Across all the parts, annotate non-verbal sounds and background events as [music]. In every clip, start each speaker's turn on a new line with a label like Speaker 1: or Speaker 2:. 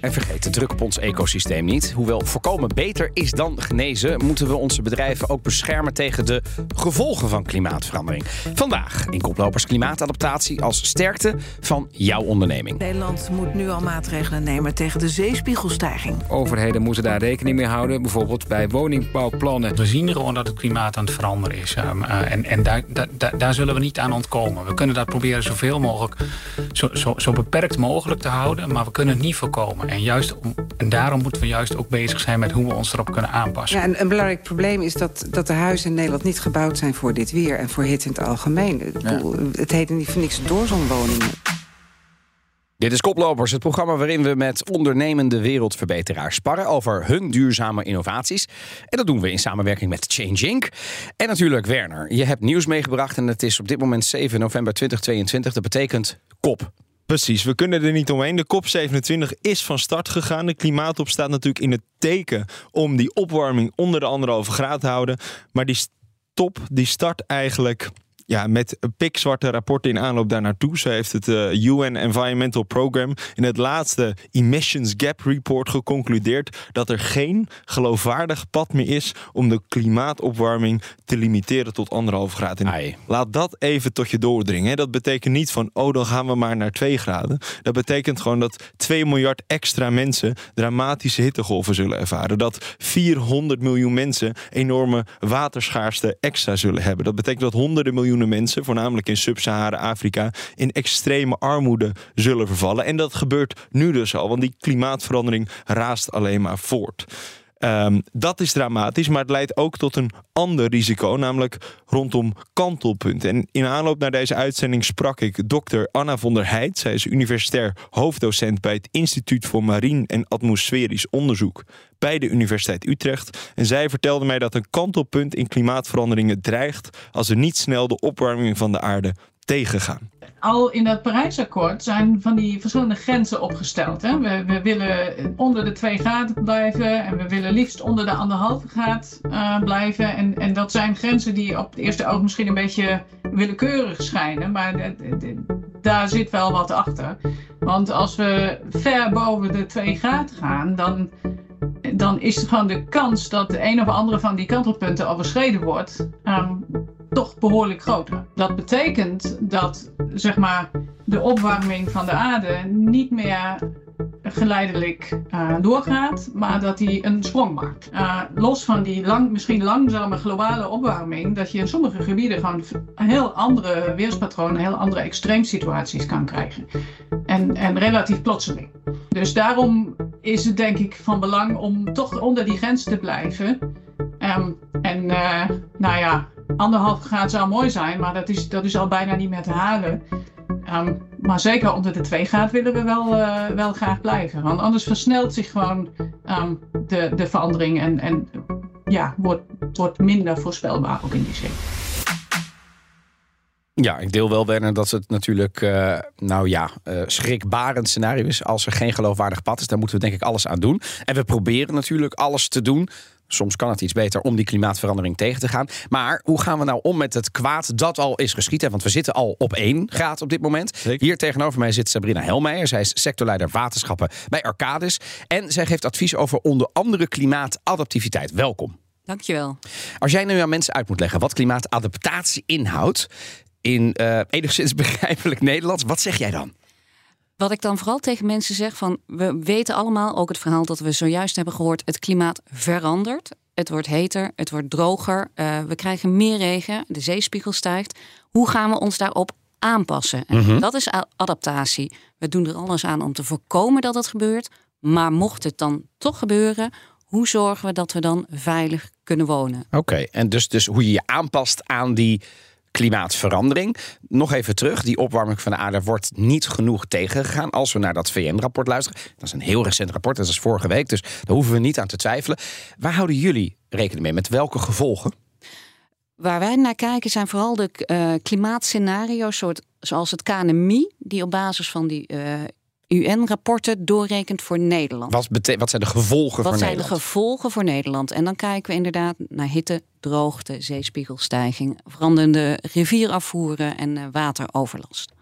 Speaker 1: En vergeet de druk op ons ecosysteem niet. Hoewel voorkomen beter is dan genezen, moeten we onze bedrijven ook beschermen tegen de gevolgen van klimaatverandering. Vandaag in Koplopers Klimaatadaptatie als sterkte van jouw onderneming.
Speaker 2: Nederland moet nu al maatregelen nemen tegen de zeespiegelstijging.
Speaker 3: Overheden moeten daar rekening mee houden, bijvoorbeeld bij woningbouwplannen.
Speaker 4: We zien gewoon dat het klimaat aan het veranderen is. Um, uh, en en daar, daar, daar zullen we niet aan ontkomen. We kunnen dat proberen zoveel mogelijk, zo, zo, zo beperkt mogelijk te houden, maar we kunnen het niet voorkomen. En, juist om, en daarom moeten we juist ook bezig zijn met hoe we ons erop kunnen aanpassen.
Speaker 5: Ja, en een belangrijk probleem is dat, dat de huizen in Nederland niet gebouwd zijn voor dit weer en voor hitte in het algemeen. Ja. Het heet niet voor niks doorzonwoningen.
Speaker 1: Dit is Koplopers, het programma waarin we met ondernemende wereldverbeteraars sparren over hun duurzame innovaties. En dat doen we in samenwerking met Change Inc. En natuurlijk Werner, je hebt nieuws meegebracht en het is op dit moment 7 november 2022. Dat betekent kop.
Speaker 6: Precies, we kunnen er niet omheen. De COP27 is van start gegaan. De klimaatop staat natuurlijk in het teken om die opwarming onder de anderhalve graad te houden. Maar die top die start eigenlijk ja, met pikzwarte rapporten in aanloop daar naartoe. Zo heeft het uh, UN Environmental Program in het laatste Emissions Gap Report geconcludeerd dat er geen geloofwaardig pad meer is om de klimaatopwarming te limiteren tot anderhalf graad. En laat dat even tot je doordringen. Dat betekent niet van, oh, dan gaan we maar naar 2 graden. Dat betekent gewoon dat 2 miljard extra mensen dramatische hittegolven zullen ervaren. Dat 400 miljoen mensen enorme waterschaarste extra zullen hebben. Dat betekent dat honderden mensen, voornamelijk in Sub-Sahara-Afrika, in extreme armoede zullen vervallen. En dat gebeurt nu dus al, want die klimaatverandering raast alleen maar voort. Um, dat is dramatisch, maar het leidt ook tot een ander risico, namelijk rondom kantelpunten. En in aanloop naar deze uitzending sprak ik dokter Anna von der Heid. Zij is universitair hoofddocent bij het Instituut voor Marien en Atmosferisch Onderzoek bij de Universiteit Utrecht. En zij vertelde mij dat een kantelpunt in klimaatveranderingen dreigt als er niet snel de opwarming van de aarde tegengaan.
Speaker 7: Al in het Parijsakkoord zijn van die verschillende grenzen opgesteld. Hè? We, we, willen onder de 2 graden blijven en we willen liefst onder de anderhalve graad uh, blijven. En, en dat zijn grenzen die op het eerste oog misschien een beetje willekeurig schijnen, maar daar zit wel wat achter. Want als we ver boven de 2 graden gaan, dan dan is er gewoon de kans dat de een of andere van die kantelpunten overschreden wordt, um, toch behoorlijk groter. Dat betekent dat zeg maar, de opwarming van de aarde niet meer geleidelijk uh, doorgaat, maar dat hij een sprong maakt. Uh, los van die lang, misschien langzame globale opwarming, dat je in sommige gebieden gewoon heel andere weerspatronen, heel andere extreemsituaties kan krijgen. En, en relatief plotseling. Dus daarom is het denk ik van belang om toch onder die grens te blijven. Um, en uh, nou ja, anderhalf graad zou mooi zijn, maar dat is, dat is al bijna niet meer te halen. Um, maar zeker onder de 2 graden willen we wel, uh, wel graag blijven. Want anders versnelt zich gewoon um, de, de verandering en, en ja, wordt, wordt minder voorspelbaar ook in die zin.
Speaker 1: Ja, ik deel wel, Werner, dat het natuurlijk, uh, nou ja, uh, schrikbarend scenario is. Als er geen geloofwaardig pad is, dan moeten we denk ik alles aan doen. En we proberen natuurlijk alles te doen. Soms kan het iets beter om die klimaatverandering tegen te gaan. Maar hoe gaan we nou om met het kwaad dat al is geschieden? Want we zitten al op 1 graad op dit moment. Zeker. Hier tegenover mij zit Sabrina Helmeijer. Zij is sectorleider waterschappen bij Arcadis. En zij geeft advies over onder andere klimaatadaptiviteit. Welkom.
Speaker 8: Dankjewel.
Speaker 1: Als jij nu aan mensen uit moet leggen wat klimaatadaptatie inhoudt... in uh, enigszins [laughs] begrijpelijk Nederlands, wat zeg jij dan?
Speaker 8: Wat ik dan vooral tegen mensen zeg van we weten allemaal ook het verhaal dat we zojuist hebben gehoord. Het klimaat verandert. Het wordt heter, het wordt droger. Uh, we krijgen meer regen, de zeespiegel stijgt. Hoe gaan we ons daarop aanpassen? En mm-hmm. Dat is adaptatie. We doen er alles aan om te voorkomen dat het gebeurt. Maar mocht het dan toch gebeuren, hoe zorgen we dat we dan veilig kunnen wonen?
Speaker 1: Oké, okay, en dus, dus hoe je je aanpast aan die klimaatverandering. Nog even terug, die opwarming van de aarde wordt niet genoeg tegengegaan. Als we naar dat VN-rapport luisteren. Dat is een heel recent rapport, dat is vorige week. Dus daar hoeven we niet aan te twijfelen. Waar houden jullie rekening mee? Met welke gevolgen?
Speaker 8: Waar wij naar kijken zijn vooral de uh, klimaatscenario's, soort, zoals het KNMI, die op basis van die uh, UN-rapporten doorrekent voor Nederland.
Speaker 1: Wat, wat zijn de gevolgen
Speaker 8: wat
Speaker 1: voor Nederland? Wat
Speaker 8: zijn de gevolgen voor Nederland? En dan kijken we inderdaad naar hitte, droogte, zeespiegelstijging, veranderende rivierafvoeren en uh, wateroverlast.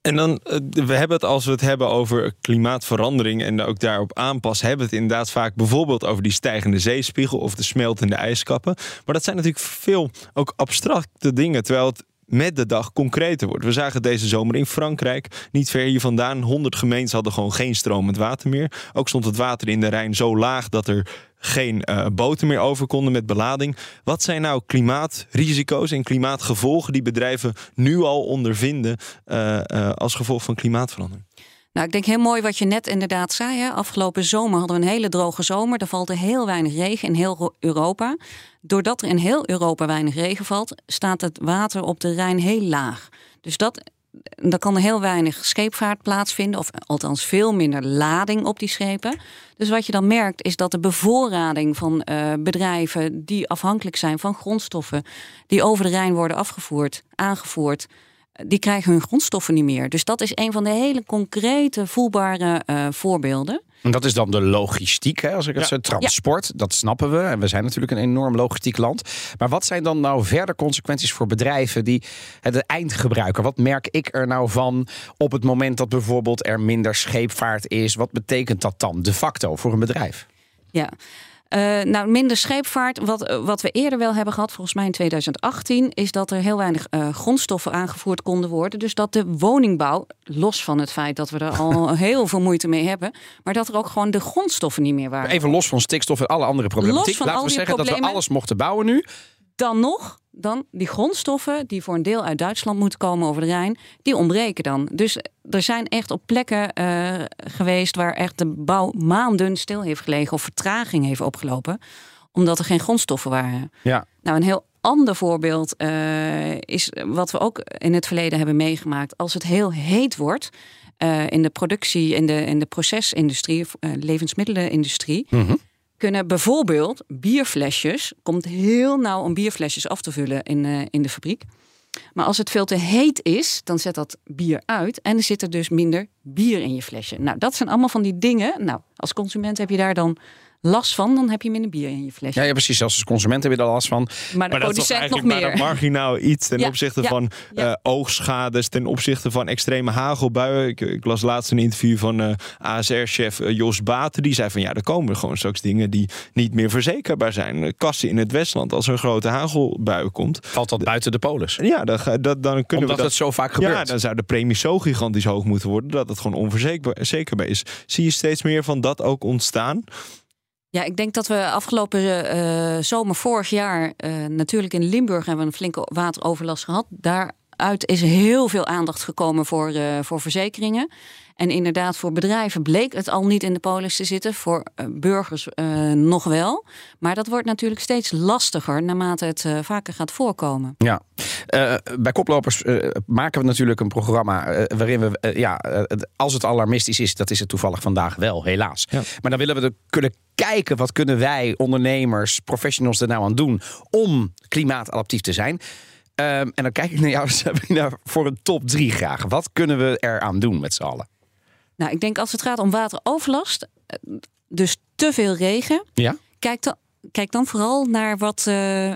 Speaker 6: En dan, we hebben het als we het hebben over klimaatverandering en ook daarop aanpassen, hebben we het inderdaad vaak bijvoorbeeld over die stijgende zeespiegel of de smeltende ijskappen. Maar dat zijn natuurlijk veel ook abstracte dingen, terwijl het met de dag concreter wordt. We zagen deze zomer in Frankrijk, niet ver hier vandaan, 100 gemeenten hadden gewoon geen stromend water meer. Ook stond het water in de Rijn zo laag dat er geen uh, boten meer over konden met belading. Wat zijn nou klimaatrisico's en klimaatgevolgen die bedrijven nu al ondervinden uh, uh, als gevolg van klimaatverandering?
Speaker 8: Nou, ik denk heel mooi wat je net inderdaad zei. Hè? Afgelopen zomer hadden we een hele droge zomer. Er valt heel weinig regen in heel Europa. Doordat er in heel Europa weinig regen valt, staat het water op de Rijn heel laag. Dus dat, dan kan er heel weinig scheepvaart plaatsvinden, of althans veel minder lading op die schepen. Dus wat je dan merkt is dat de bevoorrading van uh, bedrijven die afhankelijk zijn van grondstoffen, die over de Rijn worden afgevoerd, aangevoerd, die krijgen hun grondstoffen niet meer. Dus dat is een van de hele concrete, voelbare uh, voorbeelden.
Speaker 1: En dat is dan de logistiek, hè, als ik het ja. zo transport. Ja. Dat snappen we. En we zijn natuurlijk een enorm logistiek land. Maar wat zijn dan nou verder consequenties voor bedrijven die de eindgebruiker? Wat merk ik er nou van op het moment dat bijvoorbeeld er minder scheepvaart is? Wat betekent dat dan de facto voor een bedrijf?
Speaker 8: Ja. Uh, nou, minder scheepvaart. Wat, wat we eerder wel hebben gehad, volgens mij in 2018, is dat er heel weinig uh, grondstoffen aangevoerd konden worden. Dus dat de woningbouw, los van het feit dat we er al [laughs] heel veel moeite mee hebben, maar dat er ook gewoon de grondstoffen niet meer waren.
Speaker 1: Even los van stikstof en alle andere problematiek.
Speaker 8: Los van
Speaker 1: Laten
Speaker 8: al
Speaker 1: we zeggen
Speaker 8: problemen,
Speaker 1: dat we alles mochten bouwen nu.
Speaker 8: Dan nog, dan die grondstoffen die voor een deel uit Duitsland moeten komen over de Rijn, die ontbreken dan. Dus er zijn echt op plekken uh, geweest waar echt de bouw maanden stil heeft gelegen of vertraging heeft opgelopen, omdat er geen grondstoffen waren.
Speaker 1: Ja.
Speaker 8: Nou, een heel ander voorbeeld uh, is wat we ook in het verleden hebben meegemaakt. Als het heel heet wordt uh, in de productie, in de, in de procesindustrie, levensmiddelenindustrie.
Speaker 1: Mhm.
Speaker 8: Mm -hmm kunnen bijvoorbeeld bierflesjes, komt heel nauw om bierflesjes af te vullen in, uh, in de fabriek. Maar als het veel te heet is, dan zet dat bier uit en er zit er dus minder bier in je flesje. Nou, dat zijn allemaal van die dingen. Nou, als consument heb je daar dan last van, dan heb je minder bier in je flesje.
Speaker 1: Ja, ja precies. Zelfs als consument heb je daar last van.
Speaker 8: Maar de
Speaker 6: maar dat is
Speaker 8: nog
Speaker 6: eigenlijk
Speaker 8: meer.
Speaker 6: maar marginaal iets ten
Speaker 8: Ja,
Speaker 6: opzichte
Speaker 8: ja,
Speaker 6: van
Speaker 8: ja.
Speaker 6: eh, oogschades, ten opzichte van extreme hagelbuien. Ik, ik las laatst een interview van eh, ASR-chef eh, Jos Baten. Die zei van ja, er komen gewoon straks dingen die niet meer verzekerbaar zijn. Kassen in het Westland, als er een grote hagelbui komt.
Speaker 1: Valt dat buiten de polis?
Speaker 6: Ja, dan, dan kunnen
Speaker 1: Omdat
Speaker 6: we dat...
Speaker 1: het zo vaak gebeurt.
Speaker 6: Ja, dan zou de premie zo gigantisch hoog moeten worden dat het gewoon onverzekerbaar is. Zie je steeds meer van dat ook ontstaan?
Speaker 8: Ja, ik denk dat we afgelopen eh, zomer vorig jaar eh, natuurlijk in Limburg hebben we een flinke wateroverlast gehad. Daaruit is heel veel aandacht gekomen voor, eh, voor verzekeringen. En inderdaad, voor bedrijven bleek het al niet in de polis te zitten. Voor eh, burgers eh, nog wel. Maar dat wordt natuurlijk steeds lastiger naarmate het eh, vaker gaat voorkomen.
Speaker 1: Ja, Eh, bij Koplopers eh, maken we natuurlijk een programma waarin we, ja, als het alarmistisch is, dat is het toevallig vandaag wel, helaas.
Speaker 6: Ja.
Speaker 1: Maar dan willen we er kunnen kijken, wat kunnen wij, ondernemers, professionals er nou aan doen om klimaatadaptief te zijn. Ehm, en dan kijk ik naar jou, [laughs] Sabina, voor een top drie graag. Wat kunnen we eraan doen met z'n allen?
Speaker 8: Nou, ik denk als het gaat om wateroverlast, eh, dus te veel regen.
Speaker 1: Ja?
Speaker 8: Kijk dan, kijk dan vooral naar wat eh,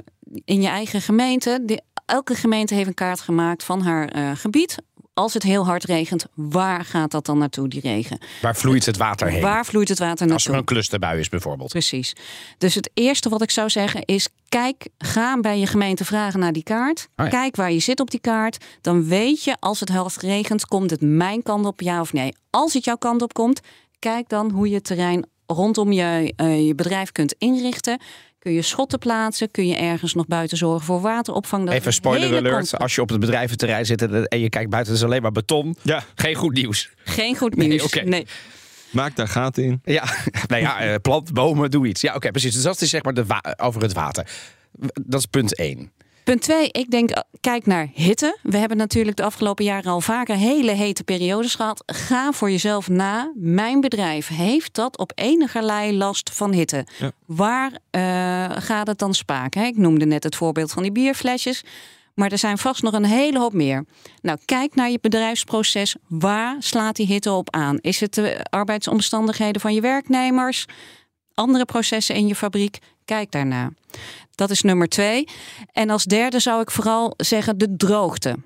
Speaker 8: in je eigen gemeente. Elke gemeente heeft een kaart gemaakt van haar eh, gebied. Als het heel hard regent, waar gaat dat dan naartoe, die regen?
Speaker 1: Waar vloeit het water heen?
Speaker 8: Waar vloeit het water
Speaker 1: Als
Speaker 8: naartoe?
Speaker 1: er een clusterbui is bijvoorbeeld.
Speaker 8: Precies. Dus het eerste wat ik zou zeggen is: kijk, ga bij je gemeente vragen naar die kaart.
Speaker 1: Oh ja.
Speaker 8: Kijk waar je zit op die kaart. Dan weet je, als het hard regent, komt het mijn kant op, ja of nee. Als het jouw kant op komt, kijk dan hoe je het terrein rondom je, eh, je bedrijf kunt inrichten. Kun je schotten plaatsen? Kun je ergens nog buiten zorgen voor wateropvang? Dat
Speaker 1: Even spoiler
Speaker 8: hele
Speaker 1: alert. Als je op het bedrijventerrein zit en je kijkt buiten, het is alleen maar beton.
Speaker 6: Ja,
Speaker 1: Geen goed nieuws.
Speaker 8: Geen goed
Speaker 1: Nee,
Speaker 8: nieuws.
Speaker 1: oké.
Speaker 8: Nee.
Speaker 6: maak daar gaten in.
Speaker 1: Ja, [laughs] nou ja, eh, plant, bomen, doe iets. Ja, oké, precies. Dus dat is zeg maar de over het water. Dat is punt één.
Speaker 8: Punt twee, ik denk, eh, kijk naar hitte. We hebben natuurlijk de afgelopen jaren al vaker hele hete periodes gehad. Ga voor jezelf na. Mijn bedrijf heeft dat op enigerlei last van hitte.
Speaker 6: Ja.
Speaker 8: Waar eh, gaat het dan spaken? hè? Ik noemde net het voorbeeld van die bierflesjes. Maar er zijn vast nog een hele hoop meer. Nou, kijk naar je bedrijfsproces. Waar slaat die hitte op aan? Is het de arbeidsomstandigheden van je werknemers? Andere processen in je fabriek? Kijk daarna. Dat is nummer twee. En als derde zou ik vooral zeggen de droogte.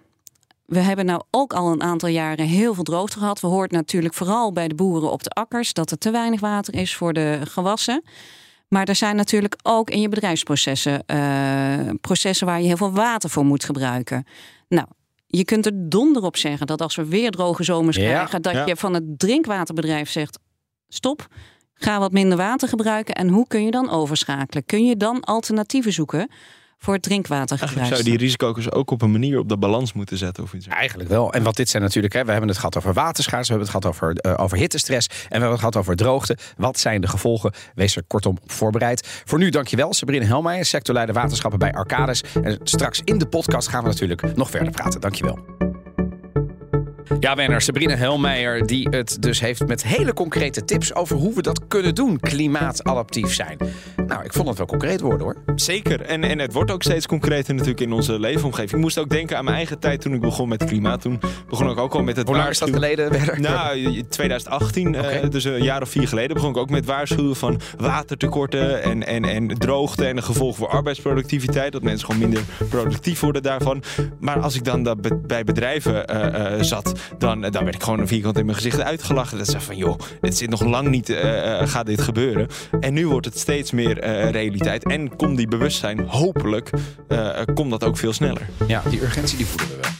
Speaker 8: We hebben nou ook al een aantal jaren heel veel droogte gehad. We hoort natuurlijk vooral bij de boeren op de akkers dat er te weinig water is voor de gewassen. Maar er zijn natuurlijk ook in je bedrijfsprocessen eh, processen waar je heel veel water voor moet gebruiken. Nou, je kunt er donder op zeggen dat als we weer droge zomers
Speaker 1: Ja,
Speaker 8: krijgen, dat
Speaker 6: ja.
Speaker 8: je van het drinkwaterbedrijf zegt: stop, ga wat minder water gebruiken. En hoe kun je dan overschakelen? Kun je dan alternatieven zoeken voor het drinkwatergebruik?
Speaker 6: Eigenlijk zou je die risico's ook op een manier op de balans moeten zetten of iets.
Speaker 1: Eigenlijk wel. En wat dit zijn natuurlijk, hè, we hebben het gehad over waterschaarste, we hebben het gehad over, eh, over hittestress en we hebben het gehad over droogte. Wat zijn de gevolgen? Wees er kortom op voorbereid. Voor nu dankjewel, Sabrine Helmeijer, sectorleider waterschappen bij Arcades. En straks in de podcast gaan we natuurlijk nog verder praten. Dankjewel. Ja, Werner, Sabrine Helmeijer, die het dus heeft met hele concrete tips over hoe we dat kunnen doen, klimaatadaptief zijn. Nou, ik vond het wel concreet worden hoor.
Speaker 6: Zeker. En, en het wordt ook steeds concreter natuurlijk in onze leefomgeving. Ik moest ook denken aan mijn eigen tijd toen ik begon met klimaat. Toen begon ik ook al met het
Speaker 1: Hoe lang is dat geleden, Werner?
Speaker 6: Nou, 2018, eh, dus een jaar of vier geleden, begon ik ook met waarschuwen van watertekorten en, en, en droogte en de gevolgen voor arbeidsproductiviteit. Dat mensen gewoon minder productief worden daarvan. Maar als ik dan dat bij bedrijven eh, eh, zat, dan, dan werd ik gewoon een vierkant in mijn gezicht uitgelachen. Dat zei van, joh, dit zit nog lang niet, eh, eh, gaat dit gebeuren. En nu wordt het steeds meer eh, realiteit. En komt die bewustzijn, hopelijk, eh, komt dat ook veel sneller.
Speaker 1: Ja, die urgentie die voelen we wel.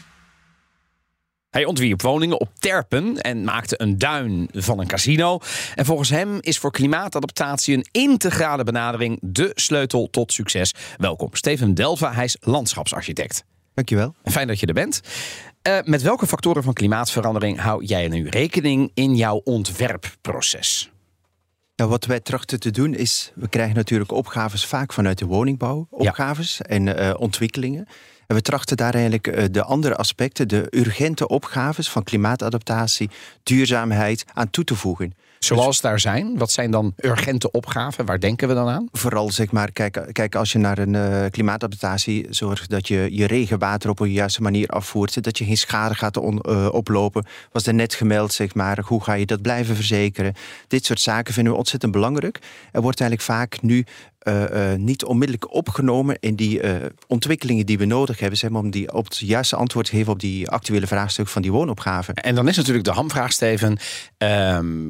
Speaker 1: Hij ontwierp woningen op Terpen en maakte een duin van een casino. En volgens hem is voor klimaatadaptatie een integrale benadering de sleutel tot succes. Welkom, Steven Delva, hij is landschapsarchitect.
Speaker 9: Dankjewel.
Speaker 1: En Fijn dat je er bent. Eh, met welke factoren van klimaatverandering hou jij nu rekening in jouw ontwerpproces?
Speaker 9: Nou, wat wij trachten te doen is, we krijgen natuurlijk opgaves vaak vanuit de woningbouw, opgaves en eh, ontwikkelingen. En we trachten daar eigenlijk eh, de andere aspecten, de urgente opgaves van klimaatadaptatie, duurzaamheid aan toe te voegen.
Speaker 1: Zoals daar zijn, wat zijn dan urgente opgaven? Waar denken we dan aan?
Speaker 9: Vooral zeg maar, kijk, kijk als je naar een eh, klimaatadaptatie zorgt dat je je regenwater op een juiste manier afvoert, dat je geen schade gaat on- eh, oplopen. Was er net gemeld, zeg maar, hoe ga je dat blijven verzekeren? Dit soort zaken vinden we ontzettend belangrijk. Er wordt eigenlijk vaak nu eh, niet onmiddellijk opgenomen in die ontwikkelingen die we nodig hebben, zeg maar, om die op het juiste antwoord te geven op die actuele vraagstuk van die woonopgave.
Speaker 1: En dan is natuurlijk de hamvraag, Steven. Ehm,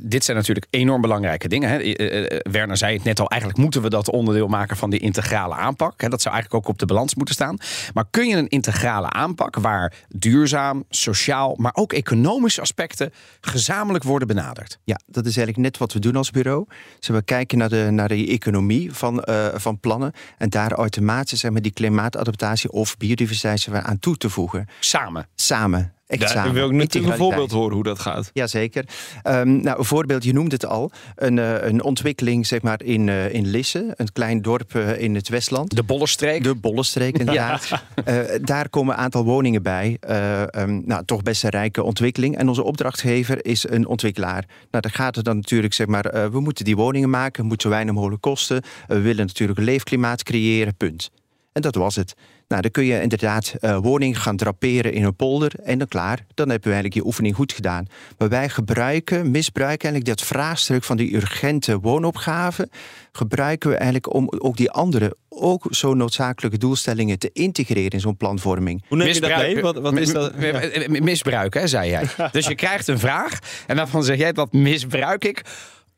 Speaker 1: dit zijn natuurlijk enorm belangrijke dingen. Hè. Eh, eh, Werner zei het net al, eigenlijk moeten we dat onderdeel maken van die integrale aanpak. Dat zou eigenlijk ook op de balans moeten staan. Maar kun je een integrale aanpak waar duurzaam, sociaal, maar ook economische aspecten gezamenlijk worden benaderd?
Speaker 9: Ja, dat is eigenlijk net wat we doen als bureau. Dus we kijken naar de, naar de economie van, eh, van plannen. En daar automatisch zeg maar, die klimaatadaptatie of biodiversiteit aan toe te voegen.
Speaker 1: Samen.
Speaker 9: Samen.
Speaker 6: Daar
Speaker 9: samen.
Speaker 6: wil ik natuurlijk een voorbeeld horen hoe dat gaat.
Speaker 9: Jazeker. Ehm nou, een voorbeeld, je noemde het al. Een, eh, een ontwikkeling zeg maar, in, eh, in Lisse, een klein dorp eh, in het Westland.
Speaker 1: De Bollenstreek.
Speaker 9: De Bollenstreek, [laughs] inderdaad. Eh, daar komen een aantal woningen bij. Eh, ehm, nou, toch best een rijke ontwikkeling. En onze opdrachtgever is een ontwikkelaar. Nou, dan gaat het dan natuurlijk, zeg maar, we moeten die woningen maken. Het moet zo weinig mogelijk kosten. we willen natuurlijk een leefklimaat creëren, punt. En dat was het. Nou, dan kun je inderdaad eh woningen gaan draperen in een polder en dan klaar. Dan heb je eigenlijk je oefening goed gedaan. Maar wij gebruiken, misbruiken eigenlijk dat vraagstuk van die urgente woonopgave. Gebruiken we eigenlijk om ook die andere, ook zo noodzakelijke doelstellingen te integreren in zo'n planvorming.
Speaker 6: Hoe neem je dat mee? Wat, wat is dat? Ja.
Speaker 1: Misbruik, hè, zei jij. [laughs] Dus je krijgt een vraag en daarvan zeg jij dat misbruik ik.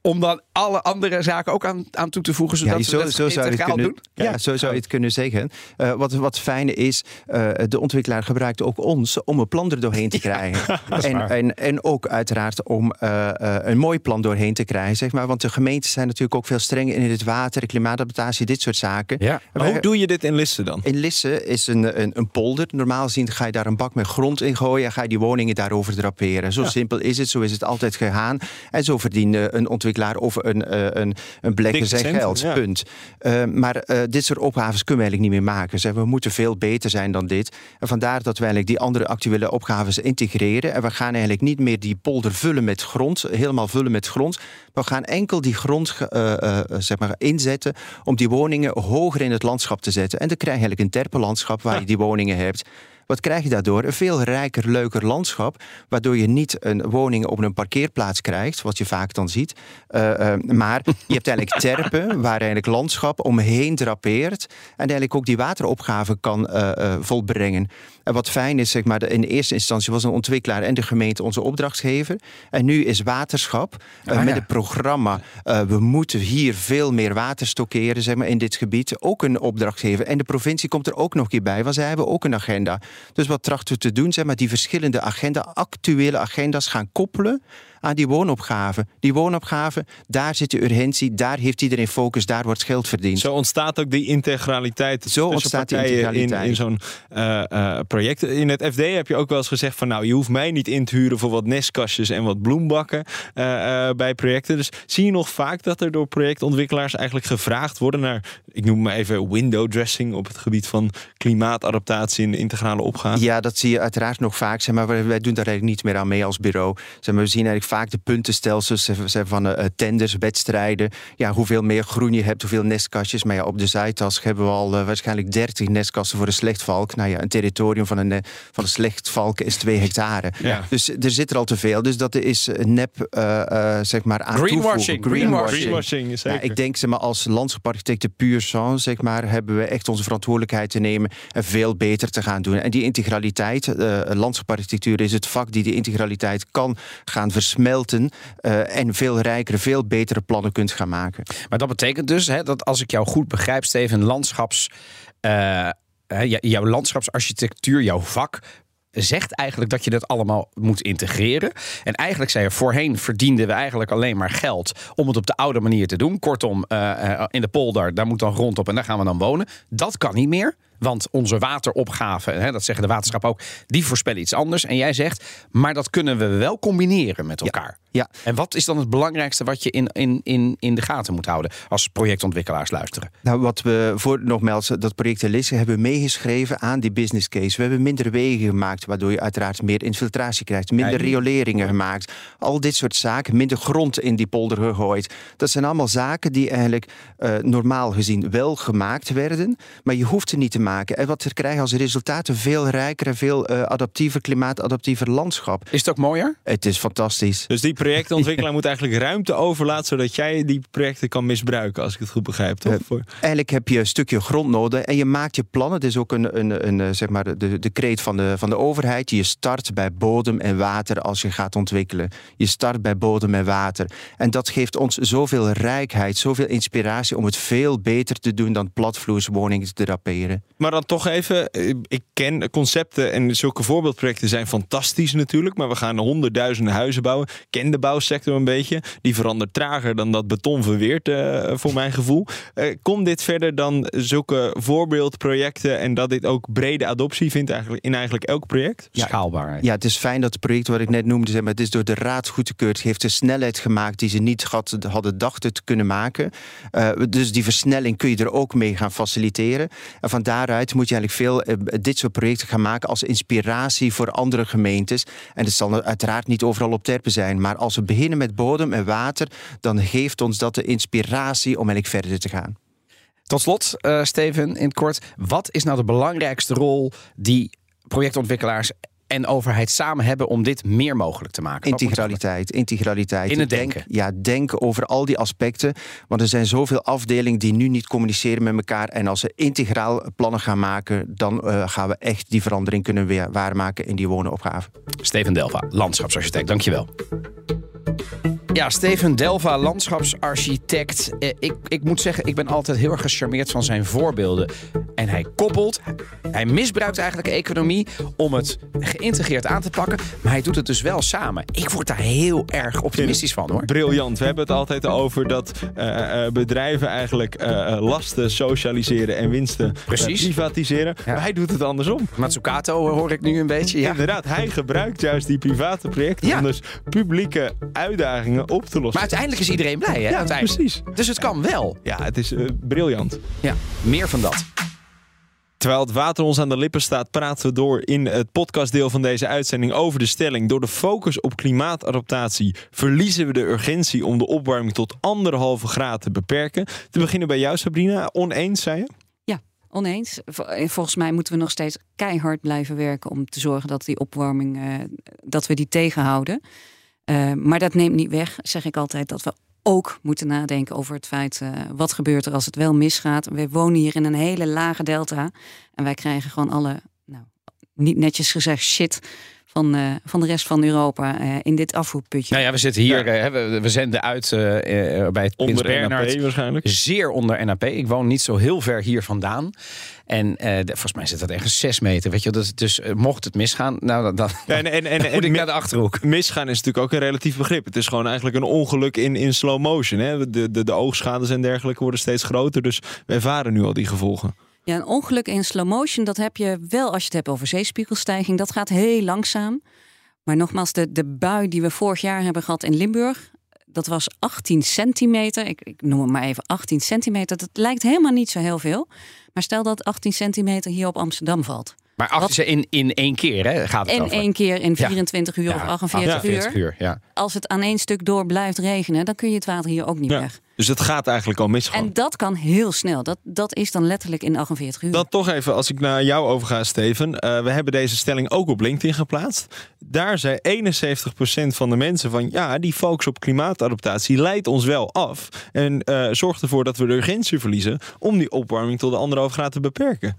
Speaker 1: Om dan alle andere zaken ook aan, aan toe te voegen, zodat
Speaker 9: Ja,
Speaker 1: we
Speaker 9: zo,
Speaker 1: dat
Speaker 9: zo zou je het
Speaker 1: integraal
Speaker 9: kunnen,
Speaker 1: doen.
Speaker 9: ja, zo zou je het kunnen zeggen. Eh, wat, wat fijne is, eh, de ontwikkelaar gebruikt ook ons om een plan er doorheen te [laughs] krijgen. en, en, en ook uiteraard om eh, eh, een mooi plan doorheen te krijgen. Zeg maar. Want de gemeenten zijn natuurlijk ook veel strenger in het water, klimaatadaptatie, dit soort zaken.
Speaker 1: Ja.
Speaker 6: Maar hoe doe je dit in Lisse dan?
Speaker 9: in Lisse is een, een, een polder. Normaal gezien ga je daar een bak met grond in gooien en ga je die woningen daarover draperen. Zo simpel is het, zo is het altijd gegaan. En zo verdient een projectontwikkelaar of een, uh, een, een belegger zijn geld.
Speaker 6: ja.
Speaker 9: Punt. Uh, maar uh, dit soort opgaves kunnen we eigenlijk niet meer maken. Zeg, we moeten veel beter zijn dan dit. En vandaar dat we eigenlijk die andere actuele opgaves integreren. En we gaan eigenlijk niet meer die polder vullen met grond, helemaal vullen met grond. We gaan enkel die grond zeg maar, inzetten om die woningen hoger in het landschap te zetten. En dan krijg je eigenlijk een terpenlandschap waar ja. je die woningen hebt. Wat krijg je daardoor? Een veel rijker, leuker landschap. Waardoor je niet een woning op een parkeerplaats krijgt, wat je vaak dan ziet. Uh, uh, maar je hebt eigenlijk [laughs] terpen waar eigenlijk landschap omheen drapeert. En eigenlijk ook die wateropgave kan uh, volbrengen. En wat fijn is, zeg maar, in eerste instantie was een ontwikkelaar en de gemeente onze opdrachtgever. En nu is waterschap ah, met ja. het programma. we moeten hier veel meer water stockeren zeg maar, in dit gebied. Ook een opdrachtgever. En de provincie komt er ook nog een keer bij, want zij hebben ook een agenda. Dus wat trachten we te doen? Zeg maar, die verschillende agenda, actuele agenda's gaan koppelen aan die woonopgave. Die woonopgave, daar zit de urgentie, daar heeft iedereen focus, daar wordt geld verdiend.
Speaker 6: Zo ontstaat ook die integraliteit.
Speaker 9: Zo ontstaat die integraliteit.
Speaker 6: In, in zo'n uh, uh, project. In het FD heb je ook wel eens gezegd van nou, je hoeft mij niet in te huren voor wat nestkastjes en wat bloembakken uh, bij projecten. Dus zie je nog vaak dat er door projectontwikkelaars eigenlijk gevraagd worden naar, ik noem maar even window dressing op het gebied van klimaatadaptatie en integrale opgave?
Speaker 9: Ja, dat zie je uiteraard nog vaak. Zeg maar wij doen daar eigenlijk niet meer aan mee als bureau. Zeg maar, we zien eigenlijk vaak de puntenstelsels van uh, tenders, wedstrijden. Ja, hoeveel meer groen je hebt, hoeveel nestkastjes. Maar ja, op de Zuidas hebben we al uh, waarschijnlijk 30 nestkasten voor een slechtvalk. Nou ja, een territorium van een, van een slechtvalk is 2 hectare.
Speaker 6: Ja.
Speaker 9: Dus er zit er al te veel. Dus dat is nep, uh, zeg maar, aan
Speaker 1: Greenwashing.
Speaker 9: Greenwashing.
Speaker 6: Greenwashing zeker.
Speaker 9: Ja, ik denk, zeg maar, als landschapsarchitecten puur sang, zeg maar, hebben we echt onze verantwoordelijkheid te nemen en veel beter te gaan doen. En die integraliteit, landschapsarchitectuur is het vak die die integraliteit kan gaan versmelten smelten uh, en veel rijkere, veel betere plannen kunt gaan maken.
Speaker 1: Maar dat betekent dus hè, dat als ik jou goed begrijp, Steven, landschaps, uh, jouw landschapsarchitectuur, jouw vak zegt eigenlijk dat je dat allemaal moet integreren. En eigenlijk zei je, voorheen verdienden we eigenlijk alleen maar geld om het op de oude manier te doen. Kortom, uh, in de polder, daar moet dan grond op en daar gaan we dan wonen. Dat kan niet meer. Want onze wateropgave, hè, dat zeggen de waterschappen ook, die voorspellen iets anders. En jij zegt, maar dat kunnen we wel combineren met elkaar.
Speaker 9: Ja.
Speaker 1: En wat is dan het belangrijkste wat je in, in, in, in de gaten moet houden als projectontwikkelaars luisteren?
Speaker 9: Nou, wat we voor nogmaals dat project Elisse hebben meegeschreven aan die business case. We hebben minder wegen gemaakt, waardoor je uiteraard meer infiltratie krijgt, minder rioleringen gemaakt. Al dit soort zaken, minder grond in die polder gegooid. Dat zijn allemaal zaken die eigenlijk uh, normaal gezien wel gemaakt werden, maar je hoeft er niet te maken. En wat we krijgen als resultaat een veel rijker en veel uh, adaptiever, klimaatadaptiever landschap.
Speaker 1: Is het ook mooier?
Speaker 9: Het is fantastisch.
Speaker 6: Dus die projectontwikkelaar [laughs] moet eigenlijk ruimte overlaten zodat jij die projecten kan misbruiken, als ik het goed begrijp. Toch?
Speaker 9: Uh, eigenlijk heb je een stukje grond nodig en je maakt je plannen. Het is ook een, een, een, zeg maar de, de kreet van de, van de overheid. Je start bij bodem en water als je gaat ontwikkelen. Je start bij bodem en water. En dat geeft ons zoveel rijkheid, zoveel inspiratie om het veel beter te doen dan platvloerswoningen te draperen.
Speaker 6: Maar dan toch even, ik ken concepten en zulke voorbeeldprojecten zijn fantastisch natuurlijk, maar we gaan honderdduizenden huizen bouwen. Ik ken de bouwsector een beetje. Die verandert trager dan dat beton verweert, uh, voor mijn gevoel. Uh, komt dit verder dan zulke voorbeeldprojecten en dat dit ook brede adoptie vindt eigenlijk in eigenlijk elk project?
Speaker 9: Ja,
Speaker 1: Schaalbaarheid.
Speaker 9: Ja, het is fijn dat het project wat ik net noemde, zeg maar, het is door de raad goedgekeurd. Het heeft een snelheid gemaakt die ze niet had, hadden dachten te kunnen maken. Uh, dus die versnelling kun je er ook mee gaan faciliteren. En van daaruit moet je eigenlijk veel dit soort projecten gaan maken als inspiratie voor andere gemeentes. En het zal uiteraard niet overal op terpen zijn, maar als we beginnen met bodem en water, dan geeft ons dat de inspiratie om eigenlijk verder te gaan.
Speaker 1: Tot slot, uh, Steven, in het kort. Wat is nou de belangrijkste rol die projectontwikkelaars en overheid samen hebben om dit meer mogelijk te maken?
Speaker 9: Integraliteit, integraliteit.
Speaker 1: In het
Speaker 9: denk,
Speaker 1: denken.
Speaker 9: Ja, denk over al die aspecten. Want er zijn zoveel afdelingen die nu niet communiceren met elkaar. En als ze integraal plannen gaan maken, dan uh, gaan we echt die verandering kunnen weer waarmaken in die wonenopgave.
Speaker 1: Steven Delva, landschapsarchitect, dankjewel. Ja, Steven Delva, landschapsarchitect. Eh, ik, ik moet zeggen, ik ben altijd heel erg gecharmeerd van zijn voorbeelden. En hij koppelt, hij misbruikt eigenlijk economie om het geïntegreerd aan te pakken. Maar hij doet het dus wel samen. Ik word daar heel erg optimistisch van hoor.
Speaker 6: Briljant. We hebben het altijd over dat uh, bedrijven eigenlijk uh, lasten socialiseren en winsten
Speaker 1: Precies.
Speaker 6: privatiseren. Ja. Maar hij doet het andersom.
Speaker 1: Matsukato hoor ik nu een beetje. Ja.
Speaker 6: Inderdaad, hij gebruikt juist die private projecten
Speaker 1: Ja.
Speaker 6: om dus publieke uitdagingen op te lossen.
Speaker 1: Maar uiteindelijk is iedereen blij, hè?
Speaker 6: Ja, precies.
Speaker 1: Dus het kan wel.
Speaker 6: Ja, het is eh, briljant.
Speaker 1: Ja, meer van dat.
Speaker 6: Terwijl het water ons aan de lippen staat, praten we door in het podcastdeel van deze uitzending over de stelling. Door de focus op klimaatadaptatie verliezen we de urgentie om de opwarming tot anderhalve graad te beperken. Te beginnen bij jou, Sabrina. Oneens, zei je?
Speaker 8: Ja, oneens. Volgens mij moeten we nog steeds keihard blijven werken om te zorgen dat die opwarming, uh, dat we die tegenhouden. Uh, maar dat neemt niet weg, zeg ik altijd, dat we ook moeten nadenken over het feit uh, wat gebeurt er als het wel misgaat. We wonen hier in een hele lage delta en wij krijgen gewoon alle, nou, niet netjes gezegd, shit van, uh, van de rest van Europa uh, in dit afvoerputje.
Speaker 1: Nou ja, we zitten hier, ja. we, we, zenden uit bij het
Speaker 6: onder NAP waarschijnlijk.
Speaker 1: Zeer onder NAP. Ik woon niet zo heel ver hier vandaan. En uh, de, volgens mij zit dat ergens 6 meter. Weet je, dus, dus uh, mocht het misgaan, nou dan, dan,
Speaker 6: ja, en, en, en,
Speaker 1: dan [laughs] moet ik naar de achterhoek.
Speaker 6: Misgaan is natuurlijk ook een relatief begrip. Het is gewoon eigenlijk een ongeluk in, in slow motion. Hè? De, de, de oogschades en dergelijke worden steeds groter. Dus we ervaren nu al die gevolgen.
Speaker 8: Ja, een ongeluk in slow motion, dat heb je wel als je het hebt over zeespiegelstijging. Dat gaat heel langzaam. Maar nogmaals, de, de bui die we vorig jaar hebben gehad in Limburg, dat was 18 centimeter. Ik, ik noem het maar even 18 centimeter. Dat lijkt helemaal niet zo heel veel. Maar stel dat 18 centimeter hier op Amsterdam valt.
Speaker 1: Maar 18 in, in één keer hè, gaat het
Speaker 8: In
Speaker 1: over.
Speaker 8: één keer in 24
Speaker 1: ja.
Speaker 8: uur
Speaker 1: ja.
Speaker 8: of 48
Speaker 1: 48
Speaker 8: uur.
Speaker 1: uur ja.
Speaker 8: Als het aan één stuk door blijft regenen, dan kun je het water hier ook niet
Speaker 6: ja.
Speaker 8: weg.
Speaker 6: Dus het gaat eigenlijk al mis.
Speaker 8: En dat kan heel snel. Dat, dat is dan letterlijk in 48 uur.
Speaker 6: Dan toch even, als ik naar jou overga, Steven. Uh, we hebben deze stelling ook op LinkedIn geplaatst. Daar zei 71% van de mensen van... ja, die focus op klimaatadaptatie leidt ons wel af. En uh, zorgt ervoor dat we de urgentie verliezen... om die opwarming tot de anderhalf graad te beperken.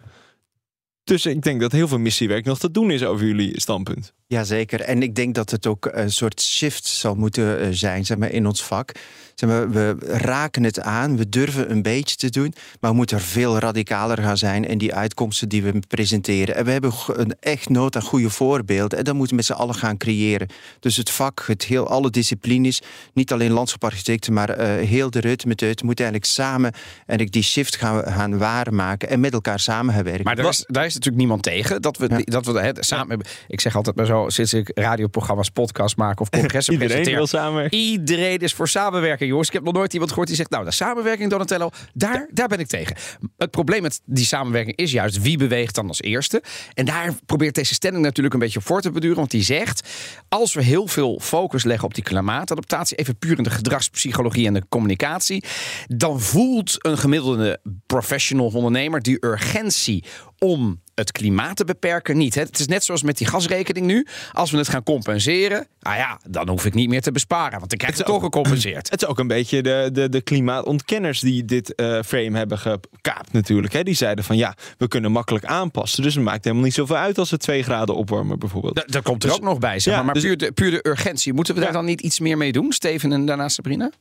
Speaker 6: Dus ik denk dat heel veel missiewerk nog te doen is over jullie standpunt.
Speaker 9: Jazeker. En ik denk dat het ook een soort shift zal moeten eh, zijn zeg maar, in ons vak. Zeg maar, we raken het aan, we durven een beetje te doen, maar we moeten er veel radicaler gaan zijn in die uitkomsten die we presenteren. En we hebben een echt nood aan goede voorbeelden en dat moeten we met z'n allen gaan creëren. Dus het vak, het heel, alle disciplines, niet alleen landschaparchitecten, maar uh, heel de reutemeteut, moeten eigenlijk samen eigenlijk die shift gaan, gaan waarmaken en met elkaar samen gaan werken.
Speaker 1: Maar daar is, daar is natuurlijk niemand tegen dat we, ja. dat we het samen. Ik zeg altijd maar zo, sinds ik radioprogramma's, podcast maak of congressen [laughs]
Speaker 6: Iedereen
Speaker 1: presenteer.
Speaker 6: wil samenwerken.
Speaker 1: Iedereen is voor samenwerking, jongens. Ik heb nog nooit iemand gehoord die zegt, nou, de samenwerking, Donatello, daar, daar ben ik tegen. Het probleem met die samenwerking is juist wie beweegt dan als eerste. En daar probeert deze stelling natuurlijk een beetje voor te beduren. Want die zegt, als we heel veel focus leggen op die klimaatadaptatie, even puur in de gedragspsychologie en de communicatie, dan voelt een gemiddelde professional ondernemer die urgentie om het klimaat te beperken niet. Het is net zoals met die gasrekening nu. Als we het gaan compenseren, nou ja, dan hoef ik niet meer te besparen. Want ik krijg het, het toch gecompenseerd.
Speaker 6: Het is ook een beetje de, de, de klimaatontkenners die dit uh, frame hebben gekaapt natuurlijk. Hè? Die zeiden van ja, we kunnen makkelijk aanpassen. Dus het maakt helemaal niet zoveel uit als we twee graden opwarmen bijvoorbeeld.
Speaker 1: Da dat komt er dus, ook nog bij. Zeg maar, ja, maar dus, puur, de, puur de urgentie. Moeten we ja. daar dan niet iets meer mee doen? Steven en daarna Sabrina?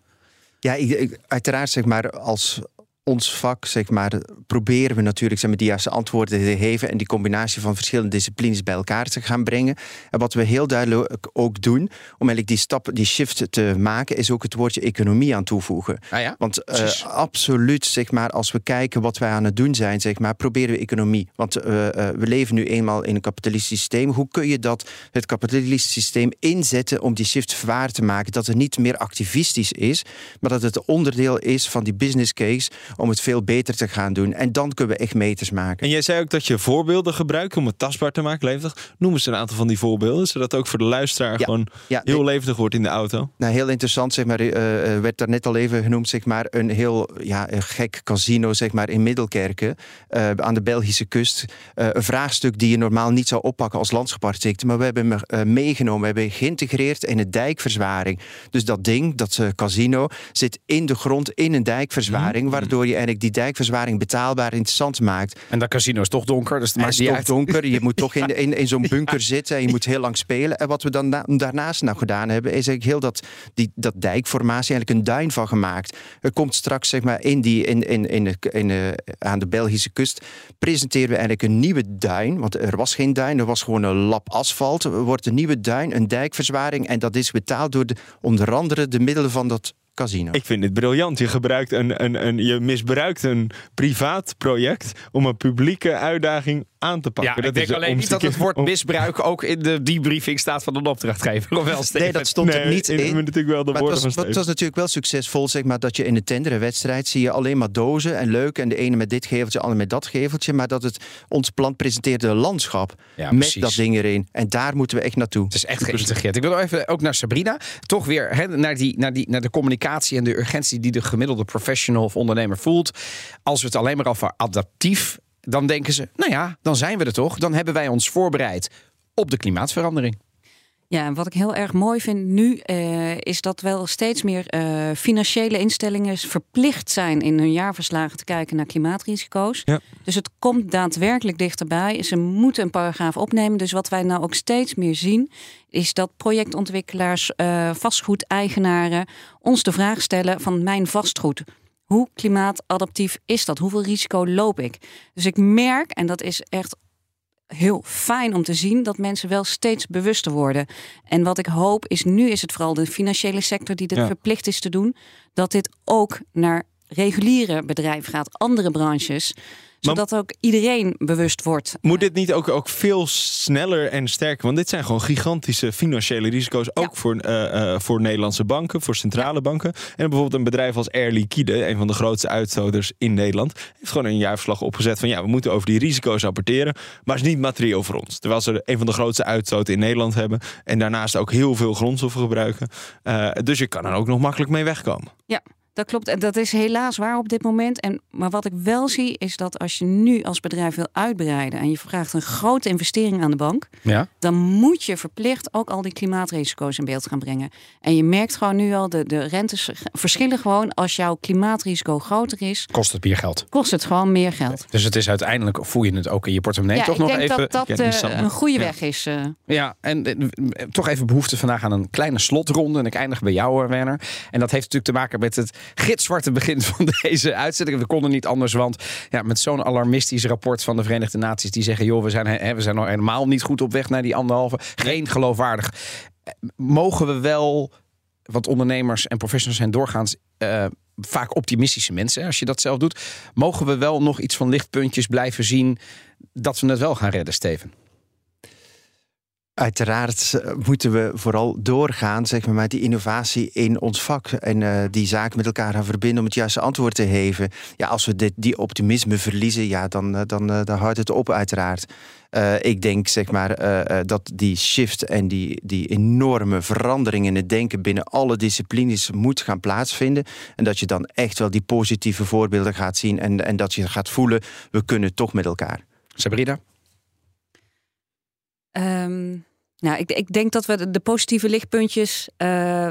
Speaker 9: Ja, ik, ik, uiteraard zeg maar als ons vak, zeg maar, proberen we natuurlijk zeg maar, die juiste antwoorden te geven en die combinatie van verschillende disciplines bij elkaar te gaan brengen. En wat we heel duidelijk ook doen, om eigenlijk die stap, die shift te maken, is ook het woordje economie aan toevoegen.
Speaker 1: Ah ja?
Speaker 9: Want uh, absoluut, zeg maar, als we kijken wat wij aan het doen zijn, zeg maar, proberen we economie. Want uh, uh, we leven nu eenmaal in een kapitalistisch systeem. Hoe kun je dat, het kapitalistisch systeem, inzetten om die shift waar te maken? Dat het niet meer activistisch is, maar dat het onderdeel is van die business case om het veel beter te gaan doen. En dan kunnen we echt meters maken.
Speaker 6: En jij zei ook dat je voorbeelden gebruikt om het tastbaar te maken, levendig. Noem eens een aantal van die voorbeelden, zodat ook voor de luisteraar ja, gewoon ja, heel levendig wordt in de auto.
Speaker 9: Nou, heel interessant, zeg maar, uh, werd daar net al even genoemd, zeg maar, een heel ja, een gek casino, zeg maar, in Middelkerken, uh, aan de Belgische kust. Uh, een vraagstuk die je normaal niet zou oppakken als landschaparchitect, maar we hebben hem meegenomen, we hebben geïntegreerd in een dijkverzwaring. Dus dat ding, dat casino, zit in de grond in een dijkverzwaring, mm. waardoor je eigenlijk die dijkverzwaring betaalbaar interessant maakt.
Speaker 1: En dat casino is toch donker, dus het
Speaker 9: maakt uit. donker. [laughs] Je moet toch in, de, in, in zo'n bunker zitten en je moet heel lang spelen. En wat we dan na, daarnaast nou gedaan hebben, is eigenlijk heel dat, die, dat dijkformatie eigenlijk een duin van gemaakt. Er komt straks zeg maar in die, in, in, in, de, in de, aan de Belgische kust, presenteren we eigenlijk een nieuwe duin. Want er was geen duin, er was gewoon een lap asfalt. Er wordt een nieuwe duin, een dijkverzwaring. En dat is betaald door de, onder andere de middelen van dat Casino.
Speaker 6: Ik vind dit briljant. Je, gebruikt een, een, een, je misbruikt een privaat project om een publieke uitdaging aan te pakken.
Speaker 1: Ja, ik
Speaker 6: Dat
Speaker 1: denk
Speaker 6: is de
Speaker 1: alleen niet dat het woord misbruik ook in de debriefing staat van de opdrachtgever. Of wel, Steven?
Speaker 9: Nee, dat stond er
Speaker 6: Nee,
Speaker 9: niet
Speaker 6: in-
Speaker 9: in.
Speaker 6: natuurlijk wel de
Speaker 9: maar
Speaker 6: woorden
Speaker 9: het was,
Speaker 6: van
Speaker 9: het was natuurlijk wel succesvol, zeg maar, dat je in een tenderenwedstrijd zie je alleen maar dozen en leuk en de ene met dit geveltje, de andere met dat geveltje, maar dat het ons plan presenteerde een landschap
Speaker 1: Ja,
Speaker 9: met
Speaker 1: precies.
Speaker 9: dat ding erin. En daar moeten we echt naartoe.
Speaker 1: Het is echt geïntegreerd. Ik wil nog even ook naar Sabrina. Toch weer hè, naar, die, naar, die, naar de communicatie en de urgentie die de gemiddelde professional of ondernemer voelt. Als we het alleen maar over adaptief, dan denken ze, nou ja, dan zijn we er toch. Dan hebben wij ons voorbereid op de klimaatverandering.
Speaker 8: Ja, en wat ik heel erg mooi vind nu, eh, is dat wel steeds meer eh, financiële instellingen verplicht zijn in hun jaarverslagen te kijken naar klimaatrisico's.
Speaker 6: Ja.
Speaker 8: Dus het komt daadwerkelijk dichterbij. Ze moeten een paragraaf opnemen. Dus wat wij nou ook steeds meer zien, is dat projectontwikkelaars, eh vastgoedeigenaren ons de vraag stellen van mijn vastgoed. Hoe klimaatadaptief is dat? Hoeveel risico loop ik? Dus ik merk, en dat is echt heel fijn om te zien dat mensen wel steeds bewuster worden. En wat ik hoop is, nu is het vooral de financiële sector die dit
Speaker 6: Ja.
Speaker 8: verplicht is te doen, dat dit ook naar reguliere bedrijven gaat, andere branches, zodat ook iedereen bewust wordt.
Speaker 6: Moet dit niet ook, ook veel sneller en sterker? Want dit zijn gewoon gigantische financiële risico's. Ook voor, eh, eh, voor Nederlandse banken, voor centrale banken. En bijvoorbeeld een bedrijf als Air Liquide, een van de grootste uitstoters in Nederland, heeft gewoon een jaarverslag opgezet van ja, we moeten over die risico's rapporteren. Maar het is niet materieel voor ons. Terwijl ze een van de grootste uitstoten in Nederland hebben. En daarnaast ook heel veel grondstoffen gebruiken. Eh, dus je kan er ook nog makkelijk mee wegkomen.
Speaker 8: Ja, dat klopt. En dat is helaas waar op dit moment. En, maar wat ik wel zie, is dat als je nu als bedrijf wil uitbreiden en je vraagt een grote investering aan de bank,
Speaker 1: Ja.
Speaker 8: dan moet je verplicht ook al die klimaatrisico's in beeld gaan brengen. En je merkt gewoon nu al, de, de rentes verschillen gewoon. Als jouw klimaatrisico groter is,
Speaker 1: Kost het meer geld.
Speaker 8: kost het gewoon meer geld.
Speaker 1: Dus het is uiteindelijk, voel je het ook in je portemonnee.
Speaker 8: ja,
Speaker 1: toch
Speaker 8: ik
Speaker 1: nog
Speaker 8: denk
Speaker 1: even.
Speaker 8: dat dat eh, een goede weg is. eh.
Speaker 1: Ja, en eh, toch even behoefte vandaag aan een kleine slotronde. En ik eindig bij jou, Werner. En dat heeft natuurlijk te maken met het gitzwarte begin van [laughs] deze uitzending. We konden niet anders, want ja, met zo'n alarmistisch rapport van de Verenigde Naties... die zeggen, joh, we zijn, hè, we zijn nog helemaal niet goed op weg naar die anderhalve. Geen geloofwaardig. Eh, Mogen we wel, want ondernemers en professionals zijn doorgaans... eh, vaak optimistische mensen, als je dat zelf doet. Mogen we wel nog iets van lichtpuntjes blijven zien... dat we het wel gaan redden, Steven?
Speaker 9: Uiteraard eh, moeten we vooral doorgaan zeg maar, met die innovatie in ons vak. En eh, die zaken met elkaar gaan verbinden om het juiste antwoord te geven. Ja, als we dit, die optimisme verliezen, ja, dan, eh, dan, eh, dan houdt het op uiteraard. Eh, ik denk zeg maar, eh, eh, dat die shift en die, die enorme verandering in het denken binnen alle disciplines moet gaan plaatsvinden. En dat je dan echt wel die positieve voorbeelden gaat zien. En, en dat je gaat voelen, we kunnen toch met elkaar.
Speaker 1: Sabrina?
Speaker 8: Ehm, nou, ik, ik denk dat we de, positieve lichtpuntjes. eh,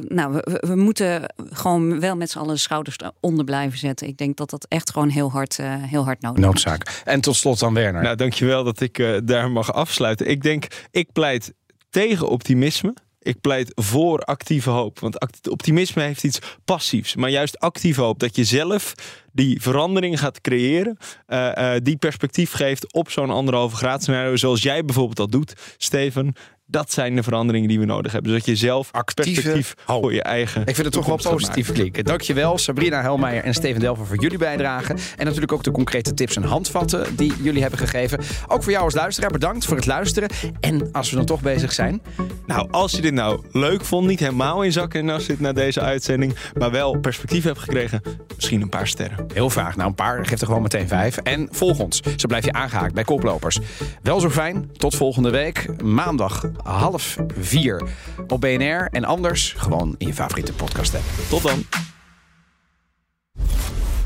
Speaker 8: nou, we, moeten gewoon wel met z'n allen de schouders onder blijven zetten. Ik denk dat dat echt gewoon heel hard, eh, heel hard nodig is.
Speaker 1: Noodzaak. En tot slot dan Werner.
Speaker 6: Nou, dankjewel dat ik eh, daar mag afsluiten. Ik denk, ik pleit tegen optimisme. Ik pleit voor actieve hoop. Want optimisme heeft iets passiefs. Maar juist actieve hoop. Dat je zelf die verandering gaat creëren. eh, eh, die perspectief geeft op zo'n anderhalve graad scenario. Zoals jij bijvoorbeeld dat doet, Steven. Dat zijn de veranderingen die we nodig hebben. Dus dat je zelf
Speaker 1: Actieve
Speaker 6: perspectief
Speaker 1: hoop.
Speaker 6: voor je eigen.
Speaker 1: Ik vind het toch wel positief klinken. Dankjewel Sabrina Helmeijer en Steven Delver voor jullie bijdrage. En natuurlijk ook de concrete tips en handvatten die jullie hebben gegeven. Ook voor jou als luisteraar bedankt voor het luisteren. En als we dan toch bezig zijn.
Speaker 6: Nou, als je dit nou leuk vond, niet helemaal in zak en nas zit na deze uitzending, maar wel perspectief hebt gekregen, misschien een paar sterren.
Speaker 1: Heel graag. Nou, een paar. Geef er gewoon meteen vijf. En volg ons. Zo blijf je aangehaakt bij Koplopers. Wel zo fijn. Tot volgende week. Maandag half vier op BNR. En anders gewoon in je favoriete podcast app.
Speaker 6: Tot dan.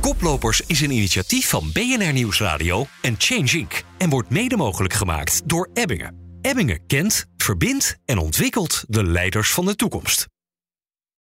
Speaker 10: Koplopers is een initiatief van BNR Nieuwsradio en Change Inc. En wordt mede mogelijk gemaakt door Ebbingen. Ebbingen kent, verbindt en ontwikkelt de leiders van de toekomst.